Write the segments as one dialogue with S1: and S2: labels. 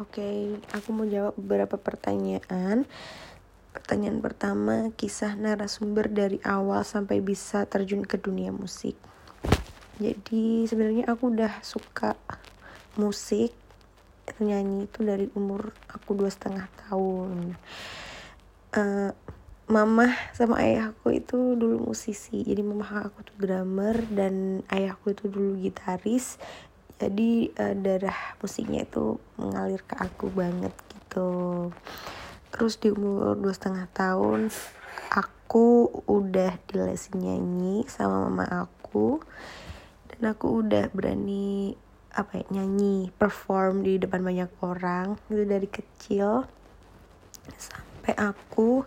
S1: Oke, aku mau jawab beberapa pertanyaan. Pertanyaan pertama, kisah narasumber dari awal sampai bisa terjun ke dunia musik. Jadi sebenarnya aku udah suka musik nyanyi itu dari umur aku dua setengah tahun. Uh, mama sama ayahku itu dulu musisi jadi mama aku tuh drummer dan ayahku itu dulu gitaris jadi uh, darah musiknya itu mengalir ke aku banget gitu. Terus di umur dua setengah tahun aku udah di les nyanyi sama mama aku. Dan aku udah berani apa ya nyanyi perform di depan banyak orang. Itu dari kecil sampai aku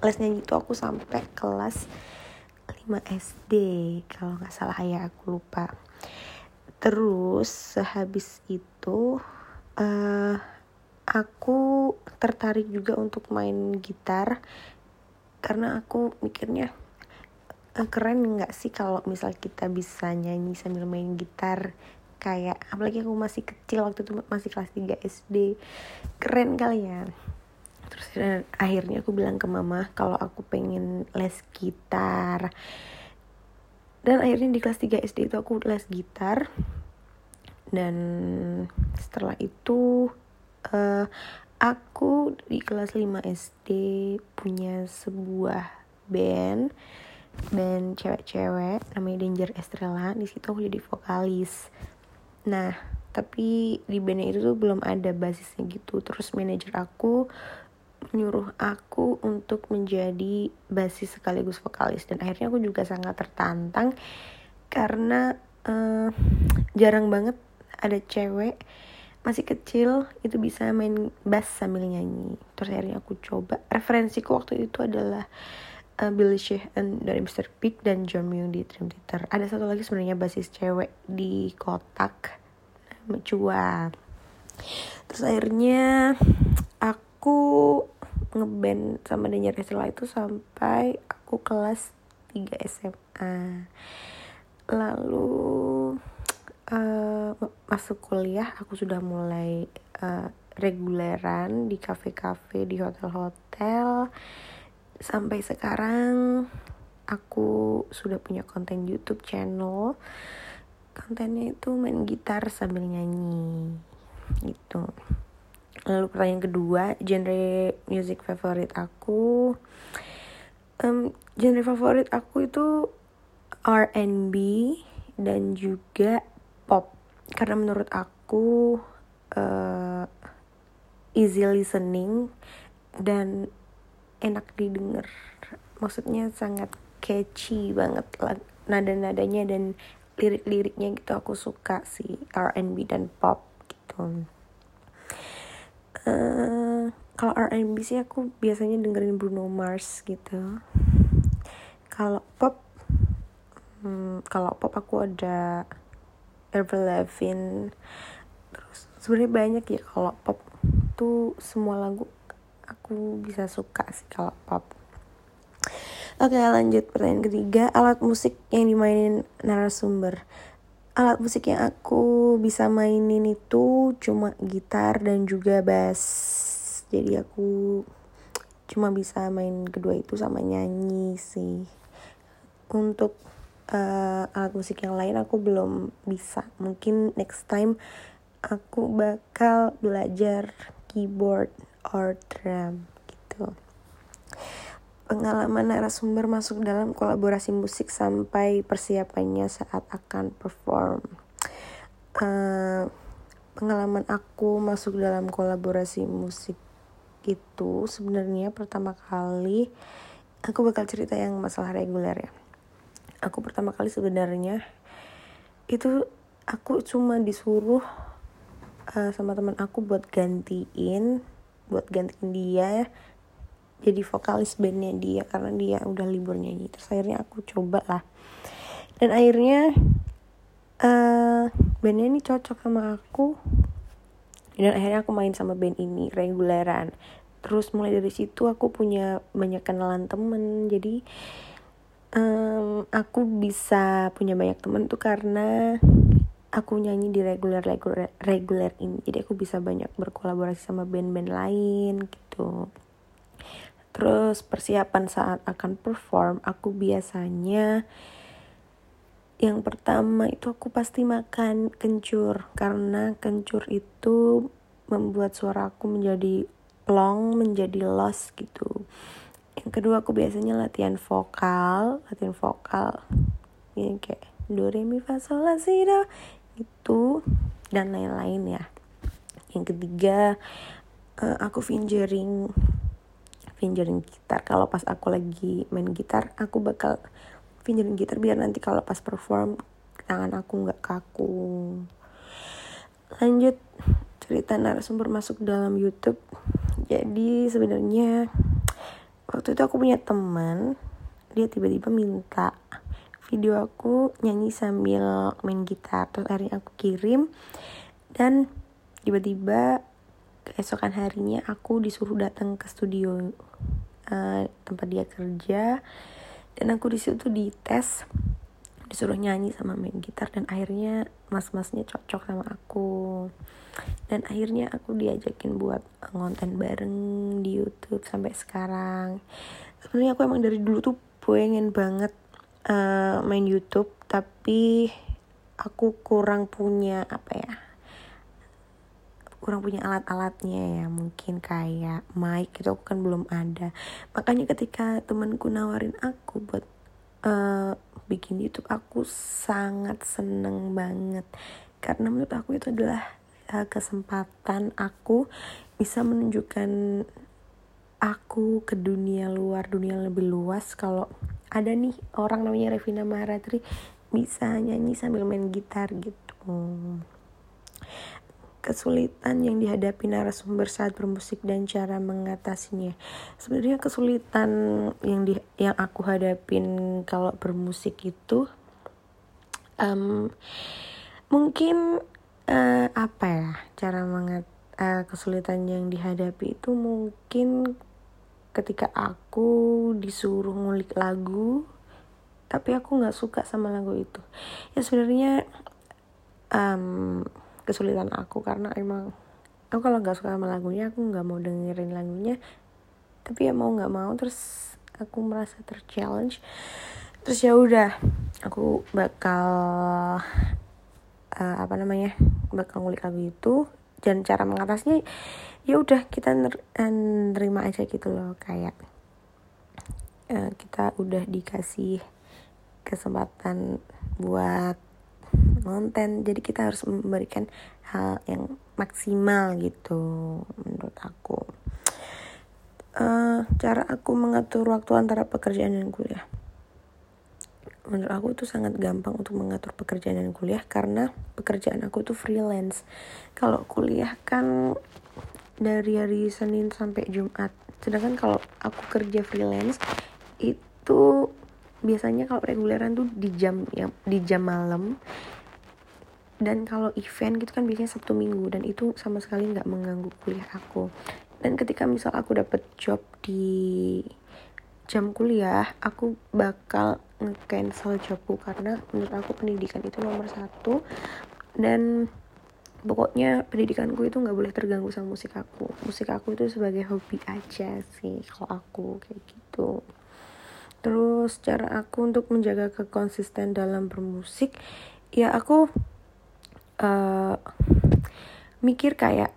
S1: les nyanyi itu aku sampai kelas 5 SD kalau nggak salah ya aku lupa terus sehabis itu uh, aku tertarik juga untuk main gitar. Karena aku mikirnya uh, keren nggak sih kalau misal kita bisa nyanyi sambil main gitar? Kayak apalagi aku masih kecil waktu itu masih kelas 3 SD keren kali ya. Terus dan akhirnya aku bilang ke mama kalau aku pengen les gitar dan akhirnya di kelas 3 SD itu aku les gitar. Dan setelah itu uh, aku di kelas 5 SD punya sebuah band. Band cewek-cewek namanya Danger Estrella. Di situ aku jadi vokalis. Nah tapi di bandnya itu tuh belum ada basisnya gitu. Terus manajer aku menyuruh aku untuk menjadi basis sekaligus vokalis. Dan akhirnya aku juga sangat tertantang karena uh, jarang banget ada cewek masih kecil itu bisa main bass sambil nyanyi. Terus akhirnya aku coba. Referensiku waktu itu adalah uh, Billy Sheehan dari Mr. Big dan John Myung di Dream Theater. Ada satu lagi sebenarnya basis cewek di kotak Cua terus akhirnya aku ngeband sama Danger Estella itu sampai aku kelas 3 SMA lalu uh, masuk kuliah aku sudah mulai uh, reguleran di kafe-kafe di hotel-hotel. Sampai sekarang aku sudah punya konten YouTube channel. Kontennya itu main gitar sambil nyanyi gitu lalu pertanyaan kedua genre music favorit aku. Um, genre favorit aku itu R&B dan juga pop. Karena menurut aku uh, easy listening dan enak didengar. Maksudnya sangat catchy banget nada-nadanya dan lirik-liriknya gitu aku suka sih R&B dan pop gitu uh, kalau R&B sih aku biasanya dengerin Bruno Mars gitu. Kalau pop hmm, kalau pop aku ada Avril Lavigne. Terus sebenarnya banyak ya kalau pop tuh semua lagu aku bisa suka sih kalau pop. Oke lanjut pertanyaan ketiga. Alat musik yang dimainin narasumber Alat musik yang aku bisa mainin itu cuma gitar dan juga bass. Jadi aku cuma bisa main kedua itu sama nyanyi sih. Untuk uh, alat musik yang lain aku belum bisa. Mungkin next time aku bakal belajar keyboard or drum gitu pengalaman narasumber masuk dalam kolaborasi musik sampai persiapannya saat akan perform. Uh, pengalaman aku masuk dalam kolaborasi musik itu sebenarnya pertama kali aku bakal cerita yang masalah reguler ya. Aku pertama kali sebenarnya itu aku cuma disuruh uh, sama teman aku buat gantiin buat gantiin dia jadi vokalis bandnya dia karena dia udah libur nyanyi. Terus akhirnya aku coba lah. Dan akhirnya uh, bandnya ini cocok sama aku. Dan akhirnya aku main sama band ini reguleran. Terus mulai dari situ aku punya banyak kenalan temen. Jadi um, aku bisa punya banyak temen tuh karena aku nyanyi di reguler reguler reguler ini. Jadi aku bisa banyak berkolaborasi sama band-band lain gitu terus persiapan saat akan perform aku biasanya yang pertama itu aku pasti makan kencur. Karena kencur itu membuat suara aku menjadi long menjadi lost gitu. Yang kedua aku biasanya latihan vokal latihan vokal. Ini kayak do re mi fa sol la si do itu dan lain-lain ya. Yang ketiga uh, aku fingering fingering gitar. Kalau pas aku lagi main gitar aku bakal fingering gitar biar nanti kalau pas perform tangan aku nggak kaku lanjut cerita narasumber masuk dalam YouTube. Jadi sebenarnya waktu itu aku punya teman dia tiba-tiba minta video aku nyanyi sambil main gitar. Terus akhirnya aku kirim dan tiba-tiba keesokan harinya aku disuruh datang ke studio uh, tempat dia kerja. Dan aku di situ dites disuruh nyanyi sama main gitar dan akhirnya mas-masnya cocok sama aku. Dan akhirnya aku diajakin buat ngonten bareng di YouTube sampai sekarang. Sebenarnya aku emang dari dulu tuh pengen banget uh, main YouTube tapi aku kurang punya apa ya kurang punya alat-alatnya ya mungkin kayak mic itu aku kan belum ada. Makanya ketika temanku nawarin aku buat uh, bikin YouTube aku sangat seneng banget. Karena menurut aku itu adalah uh, kesempatan aku bisa menunjukkan aku ke dunia luar dunia lebih luas. Kalau ada nih orang namanya Revina Maharatri bisa nyanyi sambil main gitar gitu kesulitan yang dihadapi narasumber saat bermusik dan cara mengatasinya. Sebenarnya kesulitan yang di yang aku hadapin kalau bermusik itu um, mungkin uh, apa ya cara mengat uh, kesulitan yang dihadapi itu mungkin ketika aku disuruh ngulik lagu tapi aku nggak suka sama lagu itu ya sebenarnya um, kesulitan aku karena emang aku kalau nggak suka sama lagunya aku nggak mau dengerin lagunya. Tapi ya mau nggak mau terus aku merasa terchallenge. Terus ya udah aku bakal uh, apa namanya bakal ngulik lagu itu. Dan cara mengatasnya ya udah kita eh, nerima aja gitu loh. Kayak uh, kita udah dikasih kesempatan buat konten. Jadi kita harus memberikan hal yang maksimal gitu menurut aku. Uh, cara aku mengatur waktu antara pekerjaan dan kuliah. Menurut aku itu sangat gampang untuk mengatur pekerjaan dan kuliah karena pekerjaan aku tuh freelance. Kalau kuliah kan dari hari Senin sampai Jumat. Sedangkan kalau aku kerja freelance itu biasanya kalau reguleran tuh di jam ya di jam malam dan kalau event gitu kan biasanya Sabtu Minggu. Dan itu sama sekali nggak mengganggu kuliah aku. Dan ketika misal aku dapet job di jam kuliah aku bakal nge-cancel jobku. Karena menurut aku pendidikan itu nomor satu. Dan pokoknya pendidikanku itu nggak boleh terganggu sama musik aku. Musik aku itu sebagai hobi aja sih kalau aku kayak gitu. Terus cara aku untuk menjaga kekonsisten dalam bermusik ya aku uh, mikir kayak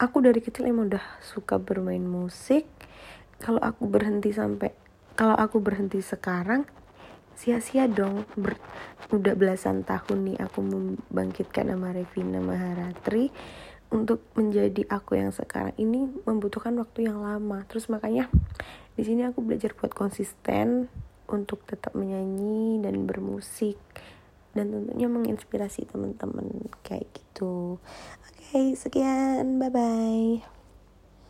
S1: aku dari kecil emang udah suka bermain musik. Kalau aku berhenti sampai kalau aku berhenti sekarang sia-sia dong. Ber, udah belasan tahun nih aku membangkitkan nama Revina Maharatri. Untuk menjadi aku yang sekarang ini membutuhkan waktu yang lama. Terus makanya di sini aku belajar buat konsisten untuk tetap menyanyi dan bermusik dan tentunya menginspirasi teman-teman kayak gitu. Oke okay, sekian. Bye bye